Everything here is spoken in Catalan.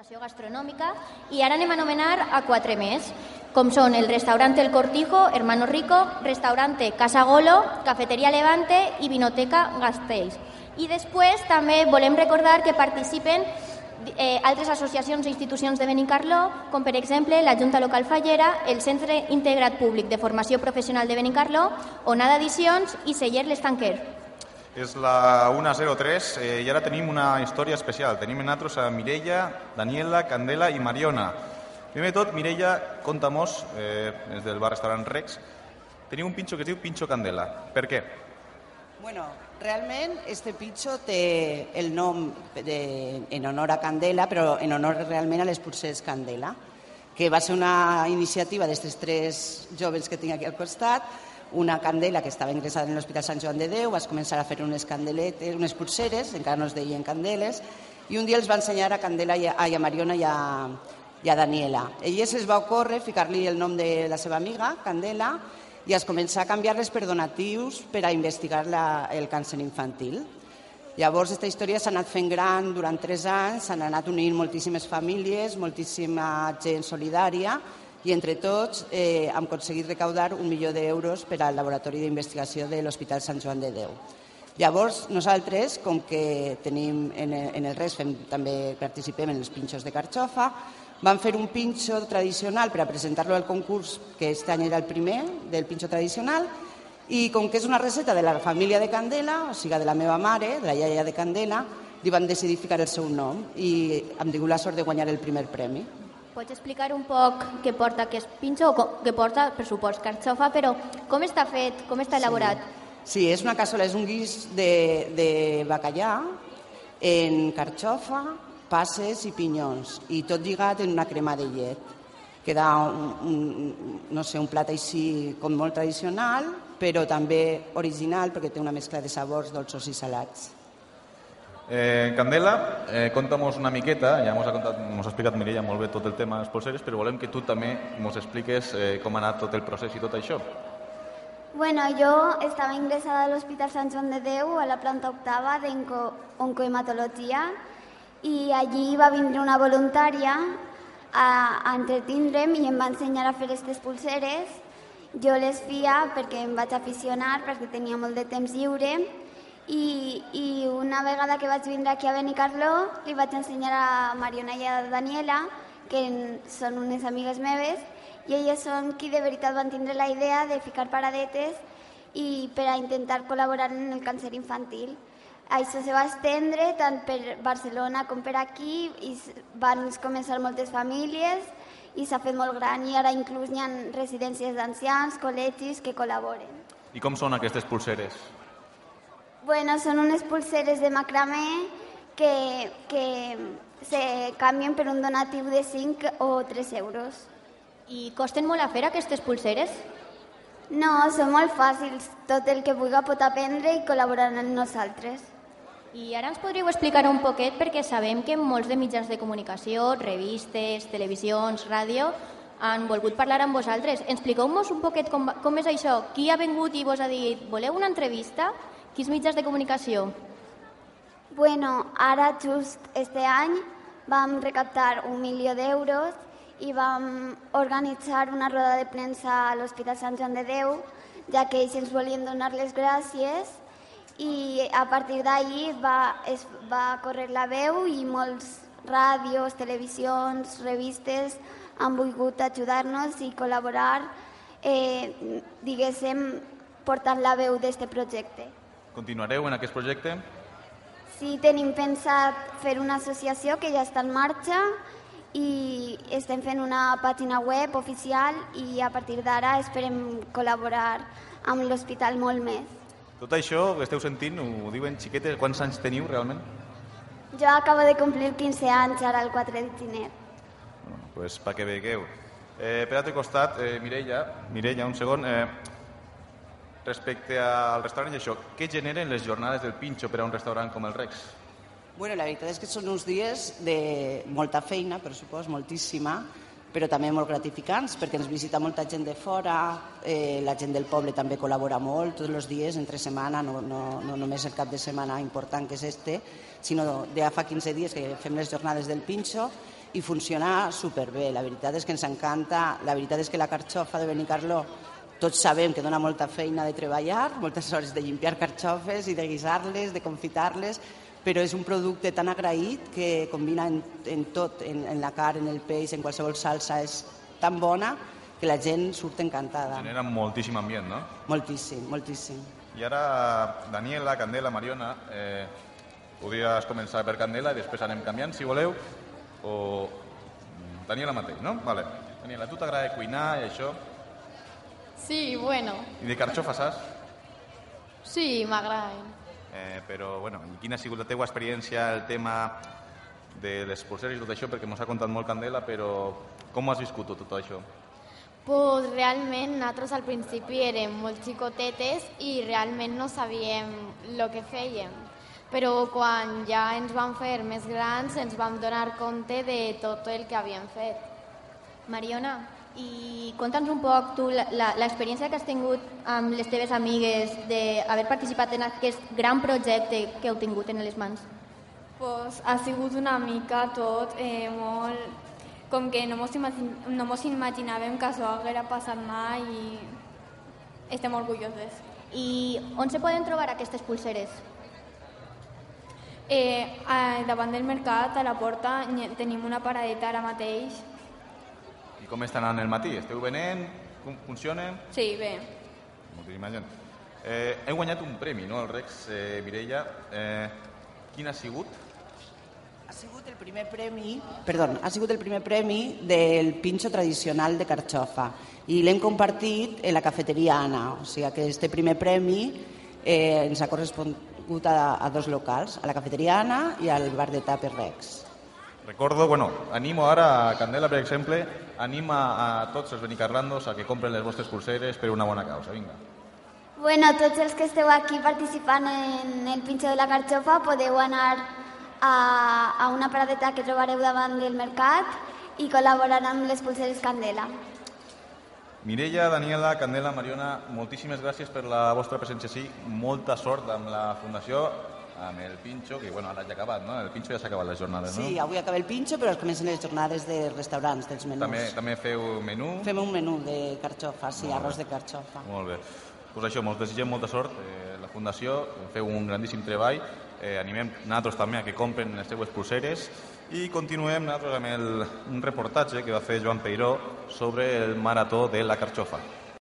demostració gastronòmica i ara anem a anomenar a quatre més, com són el restaurante El Cortijo, Hermano Rico, restaurante Casa Golo, Cafeteria Levante i Vinoteca Gastells. I després també volem recordar que participen eh, altres associacions i institucions de Benicarló, com per exemple la Junta Local Fallera, el Centre Integrat Públic de Formació Professional de Benicarló, Onada Edicions i Celler L'Estanquer. És la 1.03 eh, i ara tenim una història especial. Tenim en nosaltres a Mireia, Daniela, Candela i Mariona. Primer de tot, Mireia, conta-mos, eh, és del bar-restaurant Rex, teniu un pinxo que es diu Pinxo Candela. Per què? Bueno, realment este pinxo té el nom de, en honor a Candela, però en honor realment a les pulseres Candela, que va ser una iniciativa d'aquests tres joves que tinc aquí al costat, una candela que estava ingressada en l'Hospital Sant Joan de Déu, vas començar a fer unes candeletes, unes pulseres, encara no es deien candeles, i un dia els va ensenyar a Candela i a, a Mariona i a, i a Daniela. Elles es va ocórrer ficar-li el nom de la seva amiga, Candela, i es començar a canviar-les per donatius per a investigar la, el càncer infantil. Llavors, aquesta història s'ha anat fent gran durant tres anys, s'han anat unint moltíssimes famílies, moltíssima gent solidària, i entre tots eh, hem aconseguit recaudar un milió d'euros per al laboratori d'investigació de l'Hospital Sant Joan de Déu. Llavors, nosaltres, com que tenim en en el res, fem, també participem en els pinxos de carxofa, vam fer un pinxo tradicional per a presentar-lo al concurs, que aquest any era el primer del pinxo tradicional, i com que és una receta de la família de Candela, o sigui, de la meva mare, de la iaia de Candela, li van decidir ficar el seu nom i hem tingut la sort de guanyar el primer premi. Pots explicar un poc què porta aquest pinxo o què porta, per supost, carxofa, però com està fet, com està elaborat? Sí, és una cassola, és un guix de, de bacallà en carxofa, passes i pinyons, i tot lligat en una crema de llet. Queda un, un, no sé, un plat així com molt tradicional, però també original perquè té una mescla de sabors dolços i salats. Eh, Candela, eh, conta'mos una miqueta, ja mos ha, contat, mos ha explicat Mireia molt bé tot el tema de les polseres, però volem que tu també mos expliques eh, com ha anat tot el procés i tot això. Bueno, yo estaba ingresada al Hospital San Juan de Déu a la planta octava oncohematología y allí va vindre una voluntària a, a entretindre'm i em va ensenyar a fer aquestes pulseres. Jo les fia perquè em vaig aficionar, perquè tenia molt de temps lliure i, i una vegada que vaig vindre aquí a Benicarló li vaig ensenyar a Mariona i a Daniela, que són unes amigues meves, i elles són qui de veritat van tindre la idea de ficar paradetes i per a intentar col·laborar en el càncer infantil. Això se va estendre tant per Barcelona com per aquí i van començar moltes famílies i s'ha fet molt gran i ara inclús hi ha residències d'ancians, col·legis que col·laboren. I com són aquestes pulseres? Bueno, son unas pulseres de macramé que, que se canvien per un donatiu de 5 o 3 euros. I costen molt a fer aquestes pulseres? No, són molt fàcils. Tot el que vulgui pot aprendre i col·laborar amb nosaltres. I ara ens podríeu explicar un poquet perquè sabem que molts de mitjans de comunicació, revistes, televisions, ràdio, han volgut parlar amb vosaltres. Expliqueu-nos un poquet com, com és això. Qui ha vingut i vos ha dit voleu una entrevista? Quins mitjans de comunicació? Bueno, ara just este any vam recaptar un milió d'euros i vam organitzar una roda de premsa a l'Hospital Sant Joan de Déu, ja que ells ens volien donar les gràcies i a partir d'ahir va, es va córrer la veu i molts ràdios, televisions, revistes han volgut ajudar-nos i col·laborar, eh, diguéssim, portant la veu d'aquest projecte. Continuareu en aquest projecte? Sí, tenim pensat fer una associació que ja està en marxa i estem fent una pàgina web oficial i a partir d'ara esperem col·laborar amb l'hospital molt més. Tot això que esteu sentint, ho diuen xiquetes, quants anys teniu realment? Jo acabo de complir 15 anys ara el 4 de gener. Bueno, pues pa que vegueu. Eh, per altre costat, eh, Mireia, Mireia, un segon, eh, respecte al restaurant i això, què generen les jornades del Pinxo per a un restaurant com el Rex? Bueno, la veritat és que són uns dies de molta feina, per supost, moltíssima, però també molt gratificants, perquè ens visita molta gent de fora, eh, la gent del poble també col·labora molt, tots els dies, entre setmana, no, no, no només el cap de setmana important que és este, sinó de fa 15 dies que fem les jornades del Pinxo, i funciona superbé. La veritat és que ens encanta, la veritat és que la carxofa de Benicarló tots sabem que dona molta feina de treballar, moltes hores de limpiar carxofes i de guisar-les, de confitar-les, però és un producte tan agraït que combina en, en tot, en, en la carn, en el peix, en qualsevol salsa, és tan bona que la gent surt encantada. Genera moltíssim ambient, no? Moltíssim, moltíssim. I ara, Daniela, Candela, Mariona, eh, podries començar per Candela i després anem canviant, si voleu, o mm, Daniela mateix, no? Vale. Daniela, a tu t'agrada cuinar i això? Sí, bueno, I de carxofa saps? sí, m'agrada. Eh, però, bueno, i quina ha sigut la teva experiència, el tema de les pulseres i tot això, perquè mos ha contat molt Candela, però com has viscut tu, tot això? Pues realment nosaltres al principi érem molt xicotetes i realment no sabíem el que fèiem. Però quan ja ens vam fer més grans ens vam donar compte de tot el que havíem fet. Mariona, i conta'ns un poc tu l'experiència que has tingut amb les teves amigues d'haver participat en aquest gran projecte que heu tingut en les mans. Pues ha sigut una mica tot eh, molt... Com que no mos, imagin, no mos imaginàvem que això haguera passat mai i estem orgulloses. I on se poden trobar aquestes pulseres? Eh, davant del mercat, a la porta, tenim una paradeta ara mateix. Com estan anant el matí? Esteu venent? Com funciona? Sí, bé. Moltíssima gent. Eh, heu guanyat un premi, no?, el Rex eh, Mireia. Eh, quin ha sigut? Ha sigut el primer premi, perdó, ha sigut el primer premi del pinxo tradicional de carxofa i l'hem compartit en la cafeteria Anna, o sigui que este primer premi eh, ens ha correspongut a, a dos locals, a la cafeteria Anna i al bar de Taper Rex. Recordo, bueno, animo ara a Candela, per exemple, anima a tots els benicarlandos a que compren les vostres pulseres per una bona causa. Vinga. Bueno, tots els que esteu aquí participant en el pinxo de la carxofa podeu anar a, a una paradeta que trobareu davant del mercat i col·laborar amb les pulseres Candela. Mireia, Daniela, Candela, Mariona, moltíssimes gràcies per la vostra presència així. Molta sort amb la Fundació, amb el Pinxo, que bueno, ara ja ha acabat, no? El Pinxo ja s'ha acabat les jornades, no? Sí, avui acaba el pinxo, però es comencen les jornades de restaurants, dels menús. També, també feu menú? Fem un menú de carxofa, sí, arròs de carxofa. Molt bé. Pues això, us desitgem molta sort. Eh, la Fundació feu un grandíssim treball. Eh, animem nosaltres també a que compren les seues pulseres i continuem nosaltres amb el, un reportatge que va fer Joan Peiró sobre el marató de la Carxofa.